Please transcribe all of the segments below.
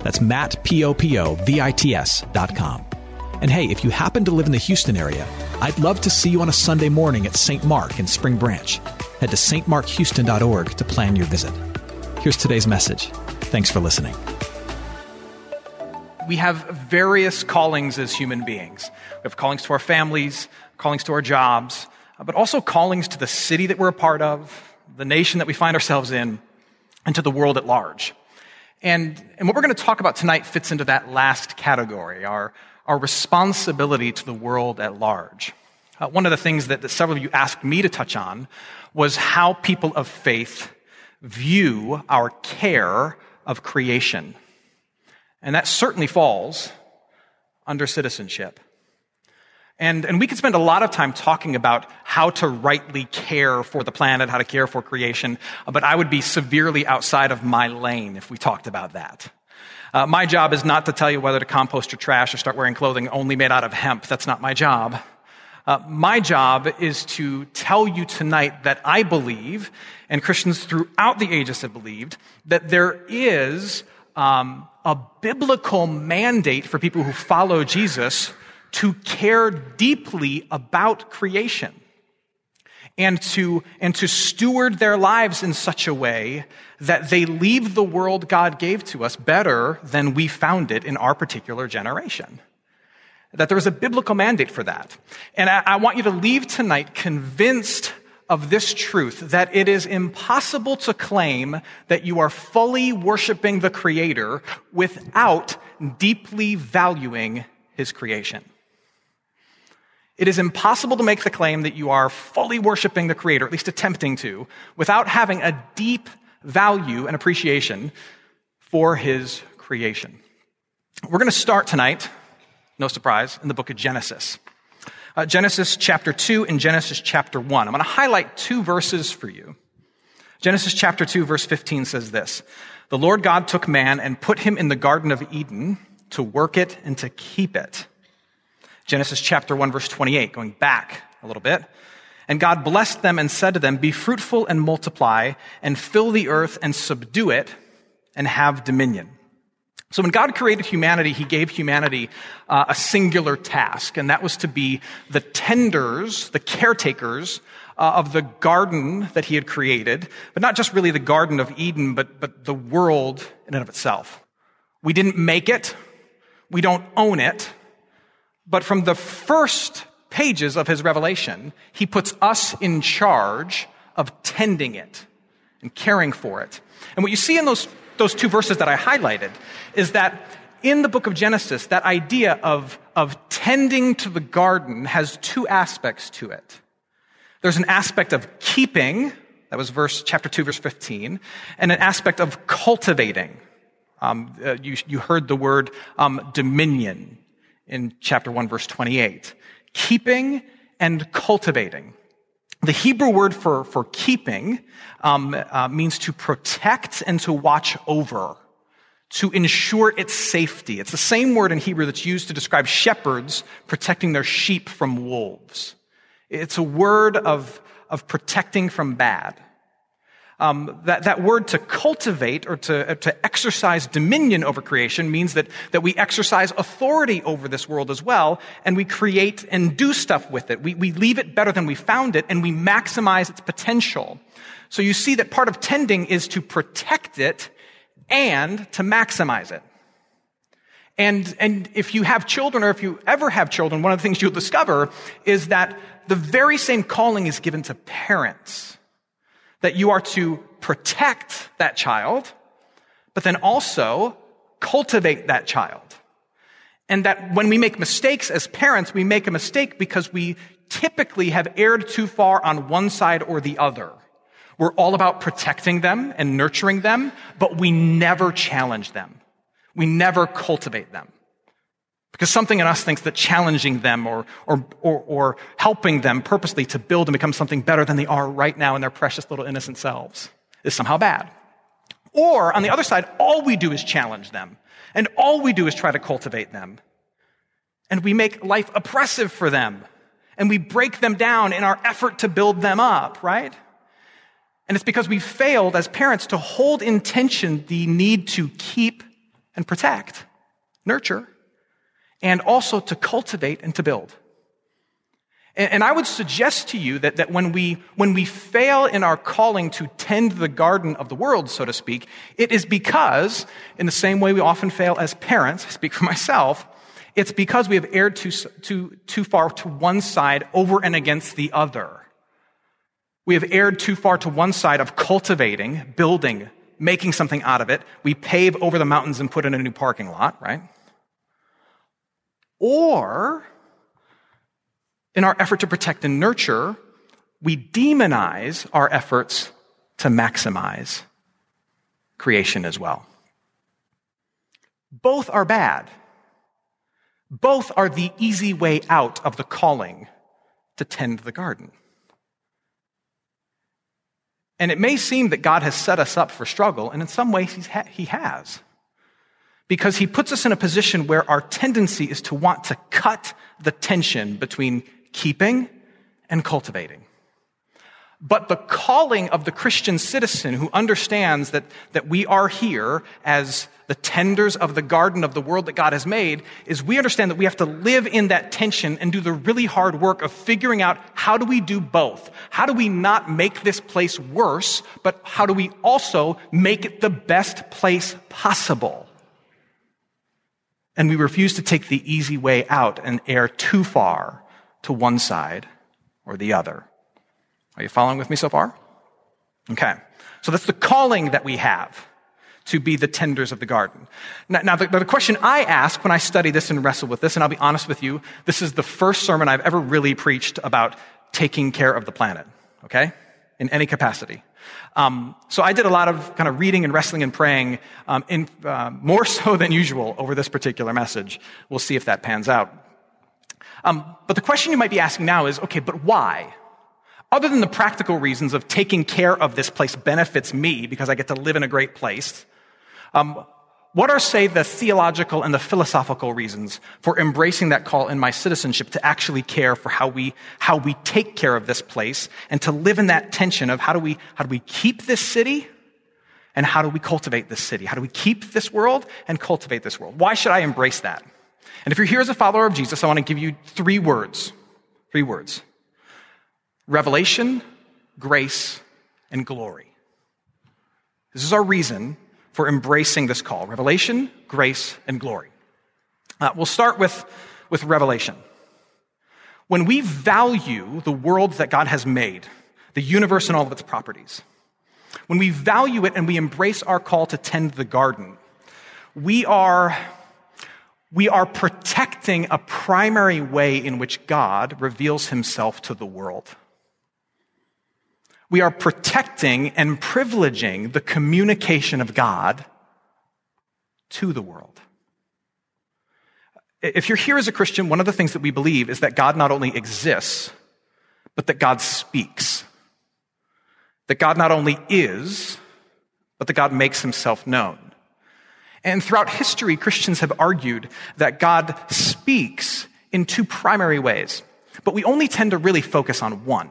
That's Matt, P-O-P-O-V-I-T-S dot com. And hey, if you happen to live in the Houston area, I'd love to see you on a Sunday morning at St. Mark in Spring Branch. Head to stmarkhouston.org to plan your visit. Here's today's message. Thanks for listening. We have various callings as human beings. We have callings to our families, callings to our jobs, uh, but also callings to the city that we're a part of, the nation that we find ourselves in, and to the world at large. And, and what we're going to talk about tonight fits into that last category, our, our responsibility to the world at large. Uh, one of the things that, that several of you asked me to touch on was how people of faith view our care of creation. And that certainly falls under citizenship. And, and we could spend a lot of time talking about how to rightly care for the planet, how to care for creation, but I would be severely outside of my lane if we talked about that. Uh, my job is not to tell you whether to compost your trash or start wearing clothing only made out of hemp. That's not my job. Uh, my job is to tell you tonight that I believe, and Christians throughout the ages have believed, that there is um, a biblical mandate for people who follow Jesus to care deeply about creation and to, and to steward their lives in such a way that they leave the world God gave to us better than we found it in our particular generation. That there is a biblical mandate for that. And I, I want you to leave tonight convinced of this truth that it is impossible to claim that you are fully worshiping the Creator without deeply valuing His creation. It is impossible to make the claim that you are fully worshiping the Creator, at least attempting to, without having a deep value and appreciation for His creation. We're going to start tonight, no surprise, in the book of Genesis. Uh, Genesis chapter 2 and Genesis chapter 1. I'm going to highlight two verses for you. Genesis chapter 2, verse 15 says this The Lord God took man and put him in the Garden of Eden to work it and to keep it. Genesis chapter 1 verse 28, going back a little bit. And God blessed them and said to them, be fruitful and multiply and fill the earth and subdue it and have dominion. So when God created humanity, he gave humanity uh, a singular task, and that was to be the tenders, the caretakers uh, of the garden that he had created, but not just really the Garden of Eden, but, but the world in and of itself. We didn't make it. We don't own it. But from the first pages of his revelation, he puts us in charge of tending it and caring for it. And what you see in those, those two verses that I highlighted is that in the book of Genesis, that idea of, of tending to the garden has two aspects to it. There's an aspect of keeping, that was verse, chapter 2, verse 15, and an aspect of cultivating. Um, uh, you, you heard the word um, dominion in chapter 1, verse 28. Keeping and cultivating. The Hebrew word for, for keeping um, uh, means to protect and to watch over, to ensure its safety. It's the same word in Hebrew that's used to describe shepherds protecting their sheep from wolves. It's a word of, of protecting from bad. Um, that, that word to cultivate or to, uh, to exercise dominion over creation means that, that we exercise authority over this world as well, and we create and do stuff with it. We, we leave it better than we found it, and we maximize its potential. So you see that part of tending is to protect it and to maximize it. And, and if you have children, or if you ever have children, one of the things you'll discover is that the very same calling is given to parents that you are to protect that child, but then also cultivate that child. And that when we make mistakes as parents, we make a mistake because we typically have erred too far on one side or the other. We're all about protecting them and nurturing them, but we never challenge them. We never cultivate them. Because something in us thinks that challenging them or, or, or, or, helping them purposely to build and become something better than they are right now in their precious little innocent selves is somehow bad. Or on the other side, all we do is challenge them. And all we do is try to cultivate them. And we make life oppressive for them. And we break them down in our effort to build them up, right? And it's because we've failed as parents to hold in tension the need to keep and protect, nurture, and also to cultivate and to build. And, and I would suggest to you that, that when, we, when we fail in our calling to tend the garden of the world, so to speak, it is because, in the same way we often fail as parents, I speak for myself, it's because we have erred too, too, too far to one side over and against the other. We have erred too far to one side of cultivating, building, making something out of it. We pave over the mountains and put in a new parking lot, right? Or, in our effort to protect and nurture, we demonize our efforts to maximize creation as well. Both are bad. Both are the easy way out of the calling to tend the garden. And it may seem that God has set us up for struggle, and in some ways he has. Because he puts us in a position where our tendency is to want to cut the tension between keeping and cultivating. But the calling of the Christian citizen who understands that, that we are here as the tenders of the garden of the world that God has made is we understand that we have to live in that tension and do the really hard work of figuring out how do we do both? How do we not make this place worse, but how do we also make it the best place possible? And we refuse to take the easy way out and err too far to one side or the other. Are you following with me so far? Okay. So that's the calling that we have to be the tenders of the garden. Now, now the, the, question I ask when I study this and wrestle with this, and I'll be honest with you, this is the first sermon I've ever really preached about taking care of the planet, okay? In any capacity. Um, so I did a lot of kind of reading and wrestling and praying, um, in, uh, more so than usual over this particular message. We'll see if that pans out. Um, but the question you might be asking now is, okay, but why? Other than the practical reasons of taking care of this place benefits me because I get to live in a great place, um, what are, say, the theological and the philosophical reasons for embracing that call in my citizenship to actually care for how we, how we take care of this place and to live in that tension of how do we, how do we keep this city and how do we cultivate this city? How do we keep this world and cultivate this world? Why should I embrace that? And if you're here as a follower of Jesus, I want to give you three words. Three words. Revelation, grace, and glory. This is our reason for embracing this call revelation, grace, and glory. Uh, we'll start with, with revelation. When we value the world that God has made, the universe and all of its properties, when we value it and we embrace our call to tend the garden, we are, we are protecting a primary way in which God reveals himself to the world we are protecting and privileging the communication of God to the world. If you're here as a Christian, one of the things that we believe is that God not only exists, but that God speaks. That God not only is, but that God makes himself known. And throughout history, Christians have argued that God speaks in two primary ways, but we only tend to really focus on one.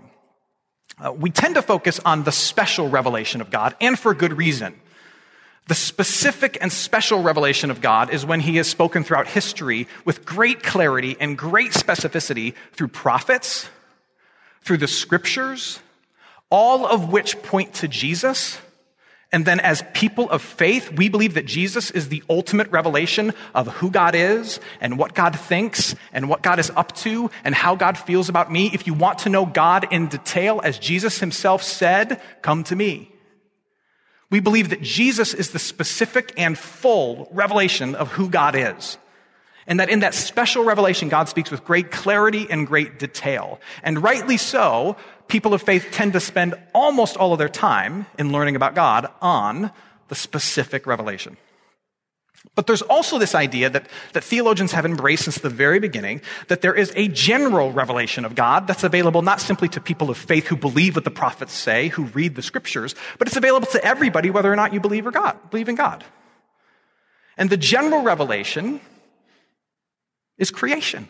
Uh, we tend to focus on the special revelation of God, and for good reason. The specific and special revelation of God is when he has spoken throughout history with great clarity and great specificity through prophets, through the scriptures, all of which point to Jesus and then as people of faith, we believe that Jesus is the ultimate revelation of who God is and what God thinks and what God is up to and how God feels about me. If you want to know God in detail, as Jesus himself said, come to me. We believe that Jesus is the specific and full revelation of who God is. And that in that special revelation, God speaks with great clarity and great detail. And rightly so, people of faith tend to spend almost all of their time in learning about God on the specific revelation. But there's also this idea that, that theologians have embraced since the very beginning that there is a general revelation of God that's available not simply to people of faith who believe what the prophets say, who read the scriptures, but it's available to everybody whether or not you believe or God, believe in God. And the general revelation is creation.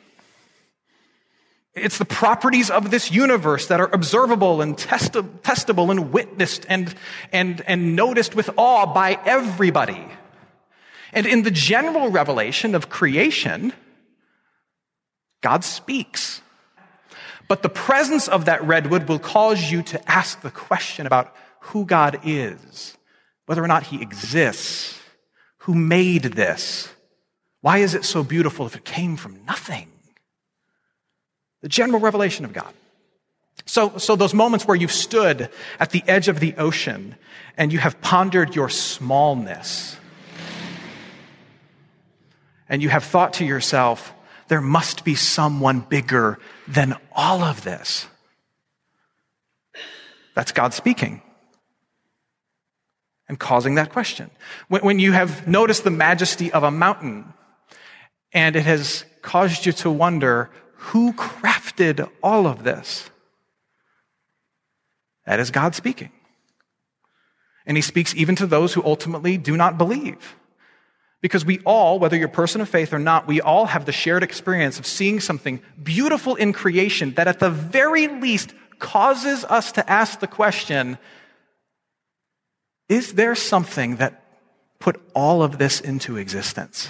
It's the properties of this universe that are observable and testable and witnessed and, and, and noticed with awe by everybody. And in the general revelation of creation, God speaks. But the presence of that redwood will cause you to ask the question about who God is, whether or not he exists, who made this, why is it so beautiful if it came from nothing? The general revelation of God. So, so those moments where you've stood at the edge of the ocean and you have pondered your smallness, and you have thought to yourself, there must be someone bigger than all of this. That's God speaking and causing that question. When, when you have noticed the majesty of a mountain and it has caused you to wonder, who crafted all of this? That is God speaking. And he speaks even to those who ultimately do not believe. Because we all, whether you're a person of faith or not, we all have the shared experience of seeing something beautiful in creation that at the very least causes us to ask the question, is there something that put all of this into existence?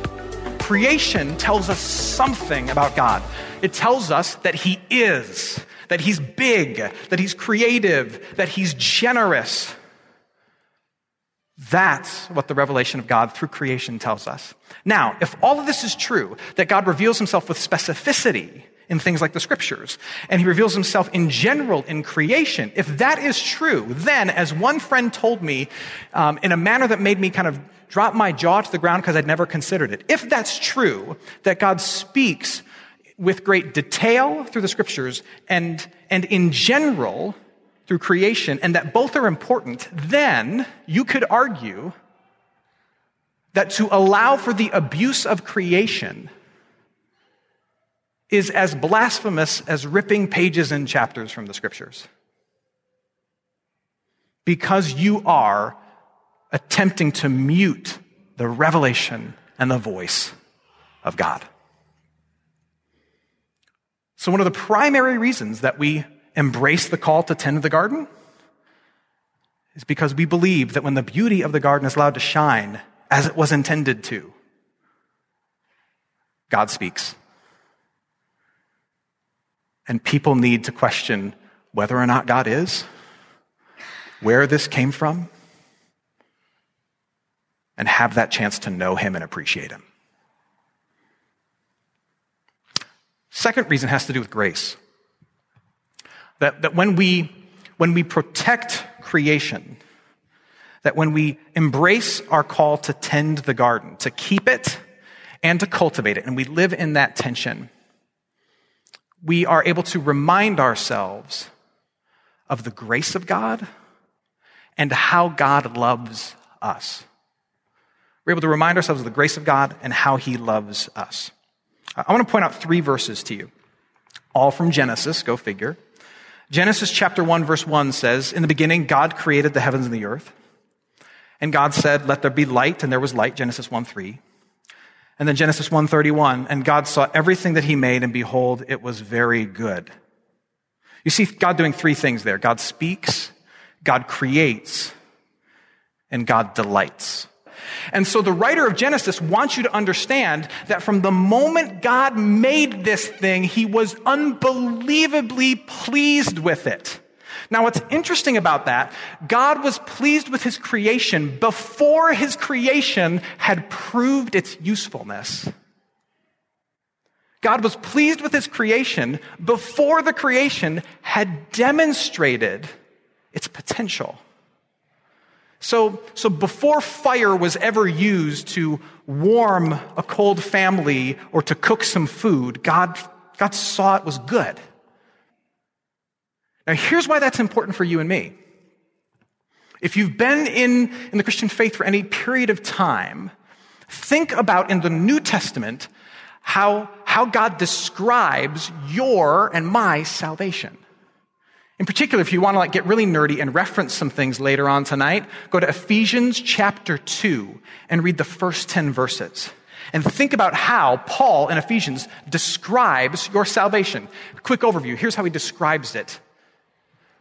Creation tells us something about God. It tells us that He is, that He's big, that He's creative, that He's generous. That's what the revelation of God through creation tells us. Now, if all of this is true, that God reveals himself with specificity in things like the scriptures, and he reveals himself in general in creation, if that is true, then, as one friend told me, um, in a manner that made me kind of drop my jaw to the ground because I'd never considered it, if that's true, that God speaks with great detail through the scriptures and, and in general, through creation and that both are important, then you could argue that to allow for the abuse of creation is as blasphemous as ripping pages and chapters from the scriptures. Because you are attempting to mute the revelation and the voice of God. So, one of the primary reasons that we embrace the call to tend the garden is because we believe that when the beauty of the garden is allowed to shine as it was intended to, God speaks. And people need to question whether or not God is, where this came from, and have that chance to know Him and appreciate Him. Second reason has to do with grace. That, that when, we, when we protect creation, that when we embrace our call to tend the garden, to keep it and to cultivate it, and we live in that tension, we are able to remind ourselves of the grace of God and how God loves us. We're able to remind ourselves of the grace of God and how He loves us. I want to point out three verses to you, all from Genesis, go figure. Genesis chapter 1 verse 1 says, In the beginning, God created the heavens and the earth. And God said, Let there be light, and there was light, Genesis 1 3. And then Genesis 1:31, and God saw everything that he made, and behold, it was very good. You see God doing three things there. God speaks, God creates, and God delights. And so the writer of Genesis wants you to understand that from the moment God made this thing, he was unbelievably pleased with it. Now, what's interesting about that, God was pleased with his creation before his creation had proved its usefulness. God was pleased with his creation before the creation had demonstrated its potential. So, so before fire was ever used to warm a cold family or to cook some food, God, God saw it was good. Now, here's why that's important for you and me. If you've been in, in the Christian faith for any period of time, think about in the New Testament how, how God describes your and my salvation. In particular, if you want to like get really nerdy and reference some things later on tonight, go to Ephesians chapter 2 and read the first 10 verses. And think about how Paul in Ephesians describes your salvation. Quick overview. Here's how he describes it.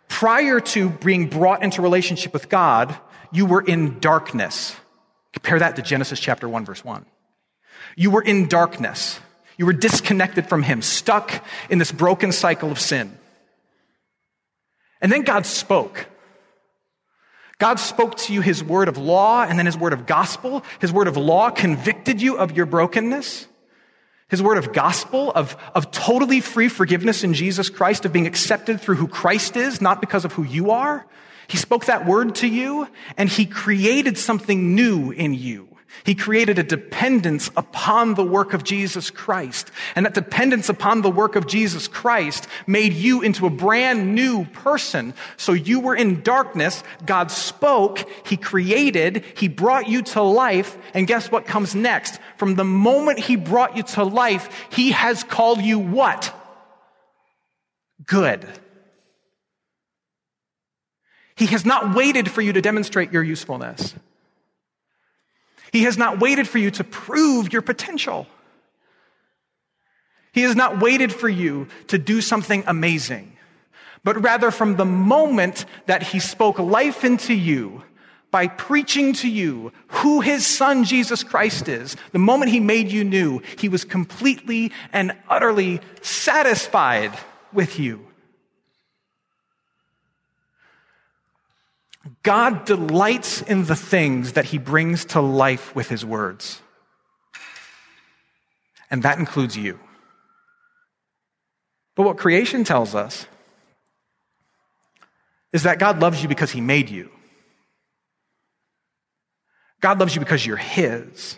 Prior to being brought into relationship with God, you were in darkness. Compare that to Genesis chapter 1 verse 1. You were in darkness. You were disconnected from Him, stuck in this broken cycle of sin. And then God spoke. God spoke to you his word of law and then his word of gospel. His word of law convicted you of your brokenness. His word of gospel, of, of totally free forgiveness in Jesus Christ, of being accepted through who Christ is, not because of who you are. He spoke that word to you and he created something new in you. He created a dependence upon the work of Jesus Christ. And that dependence upon the work of Jesus Christ made you into a brand new person. So you were in darkness. God spoke. He created. He brought you to life. And guess what comes next? From the moment He brought you to life, He has called you what? Good. He has not waited for you to demonstrate your usefulness. He has not waited for you to prove your potential. He has not waited for you to do something amazing, but rather from the moment that he spoke life into you by preaching to you who his son Jesus Christ is, the moment he made you new, he was completely and utterly satisfied with you. God delights in the things that he brings to life with his words. And that includes you. But what creation tells us is that God loves you because he made you. God loves you because you're his.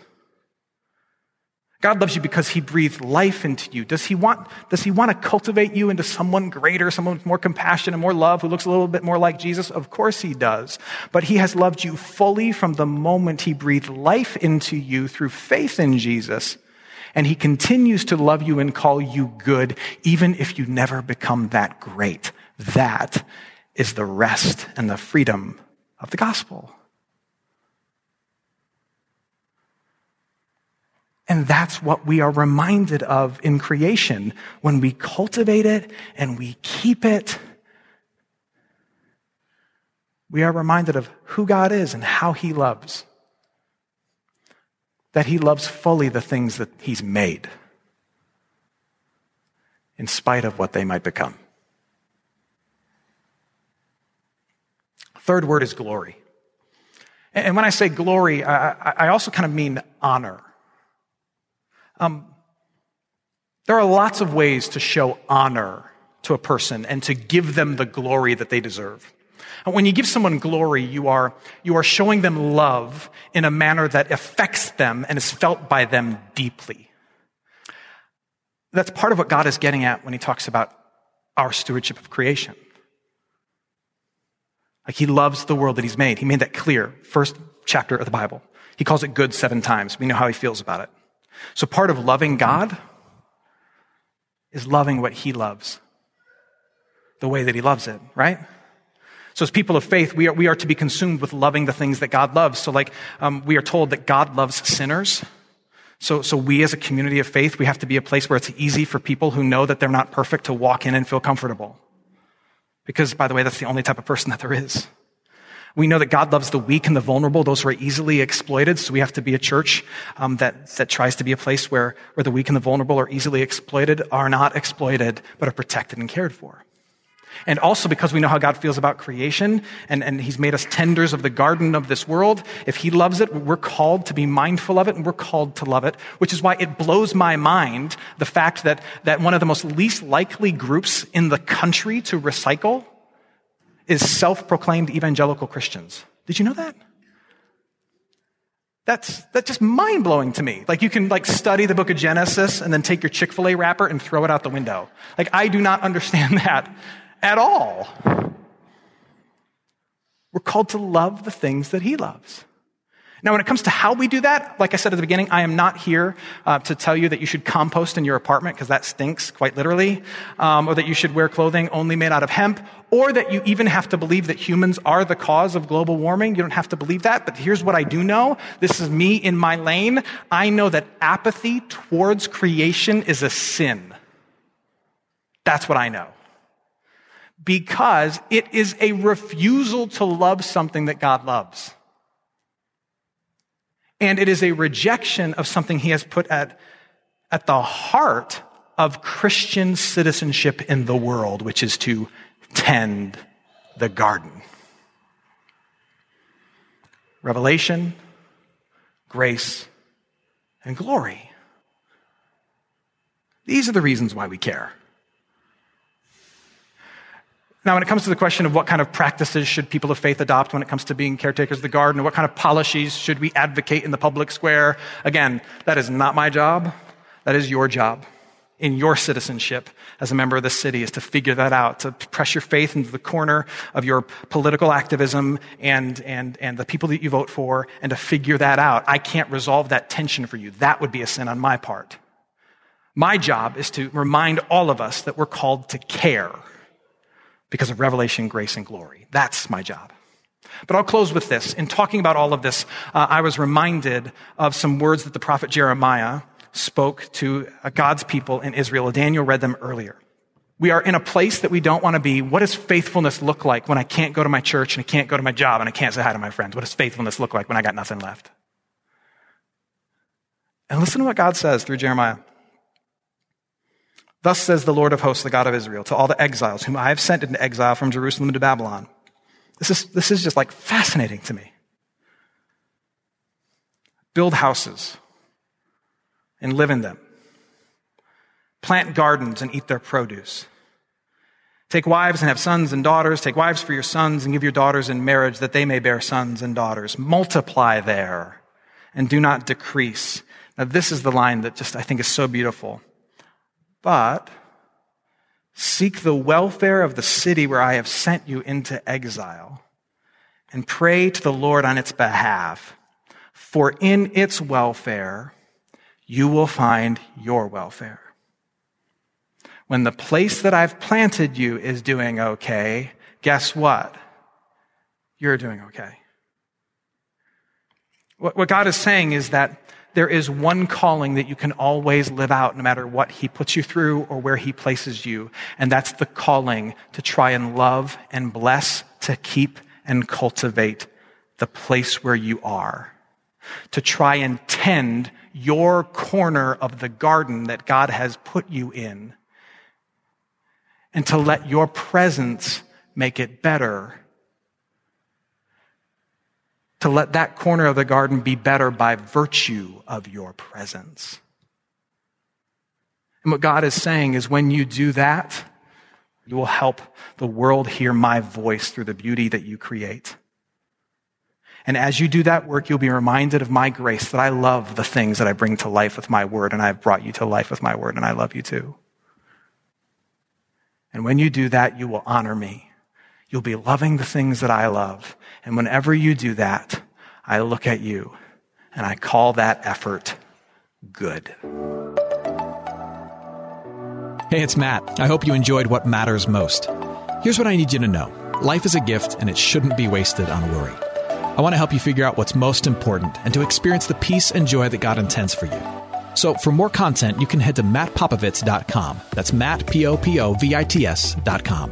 God loves you because he breathed life into you. Does he want, does he want to cultivate you into someone greater, someone with more compassion and more love, who looks a little bit more like Jesus? Of course he does. But he has loved you fully from the moment he breathed life into you through faith in Jesus. And he continues to love you and call you good, even if you never become that great. That is the rest and the freedom of the gospel. And that's what we are reminded of in creation when we cultivate it and we keep it. We are reminded of who God is and how He loves. That He loves fully the things that He's made, in spite of what they might become. Third word is glory. And when I say glory, I also kind of mean honor. Um, there are lots of ways to show honor to a person and to give them the glory that they deserve. And when you give someone glory, you are, you are showing them love in a manner that affects them and is felt by them deeply. That's part of what God is getting at when he talks about our stewardship of creation. Like he loves the world that he's made. He made that clear. First chapter of the Bible. He calls it good seven times. We know how he feels about it. So part of loving God is loving what he loves, the way that he loves it, right? So as people of faith, we are, we are to be consumed with loving the things that God loves. So like, um, we are told that God loves sinners. So, so we as a community of faith, we have to be a place where it's easy for people who know that they're not perfect to walk in and feel comfortable. Because, by the way, that's the only type of person that there is. We know that God loves the weak and the vulnerable, those who are easily exploited. So we have to be a church um, that, that tries to be a place where, where the weak and the vulnerable are easily exploited, are not exploited, but are protected and cared for. And also because we know how God feels about creation and, and He's made us tenders of the garden of this world. If He loves it, we're called to be mindful of it and we're called to love it, which is why it blows my mind the fact that, that one of the most least likely groups in the country to recycle is self proclaimed evangelical Christians. Did you know that? That's, that's just mind blowing to me. Like you can like study the book of Genesis and then take your Chick-fil-A wrapper and throw it out the window. Like I do not understand that at all. We're called to love the things that he loves. Now, when it comes to how we do that, like I said at the beginning, I am not here uh, to tell you that you should compost in your apartment because that stinks, quite literally, um, or that you should wear clothing only made out of hemp, or that you even have to believe that humans are the cause of global warming. You don't have to believe that, but here's what I do know. This is me in my lane. I know that apathy towards creation is a sin. That's what I know because it is a refusal to love something that God loves. And it is a rejection of something he has put at, at the heart of Christian citizenship in the world, which is to tend the garden. Revelation, grace, and glory. These are the reasons why we care. Now, when it comes to the question of what kind of practices should people of faith adopt when it comes to being caretakers of the garden, what kind of policies should we advocate in the public square, again, that is not my job. That is your job in your citizenship as a member of the city is to figure that out, to press your faith into the corner of your political activism and, and, and the people that you vote for and to figure that out. I can't resolve that tension for you. That would be a sin on my part. My job is to remind all of us that we're called to care because of revelation, grace, and glory. That's my job. But I'll close with this. In talking about all of this, uh, I was reminded of some words that the prophet Jeremiah spoke to uh, God's people in Israel. Daniel read them earlier. We are in a place that we don't want to be. What does faithfulness look like when I can't go to my church and I can't go to my job and I can't say hi to my friends? What does faithfulness look like when I got nothing left? And listen to what God says through Jeremiah. Thus says the Lord of hosts, the God of Israel, to all the exiles whom I have sent into exile from Jerusalem to Babylon. This is, this is just like fascinating to me. Build houses and live in them. Plant gardens and eat their produce. Take wives and have sons and daughters. Take wives for your sons and give your daughters in marriage that they may bear sons and daughters. Multiply there and do not decrease. Now, this is the line that just I think is so beautiful but seek the welfare of the city where I have sent you into exile and pray to the Lord on its behalf. For in its welfare, you will find your welfare. When the place that I've planted you is doing okay, guess what? You're doing okay. What God is saying is that there is one calling that you can always live out no matter what he puts you through or where he places you. And that's the calling to try and love and bless, to keep and cultivate the place where you are. To try and tend your corner of the garden that God has put you in. And to let your presence make it better to let that corner of the garden be better by virtue of your presence. And what God is saying is when you do that, you will help the world hear my voice through the beauty that you create. And as you do that work, you'll be reminded of my grace that I love the things that I bring to life with my word, and I've brought you to life with my word, and I love you too. And when you do that, you will honor me. You'll be loving the things that I love. And whenever you do that, I look at you and I call that effort good. Hey, it's Matt. I hope you enjoyed what matters most. Here's what I need you to know life is a gift and it shouldn't be wasted on worry. I want to help you figure out what's most important and to experience the peace and joy that God intends for you. So, for more content, you can head to mattpopovits.com. That's Matt, P O P O V I T S.com.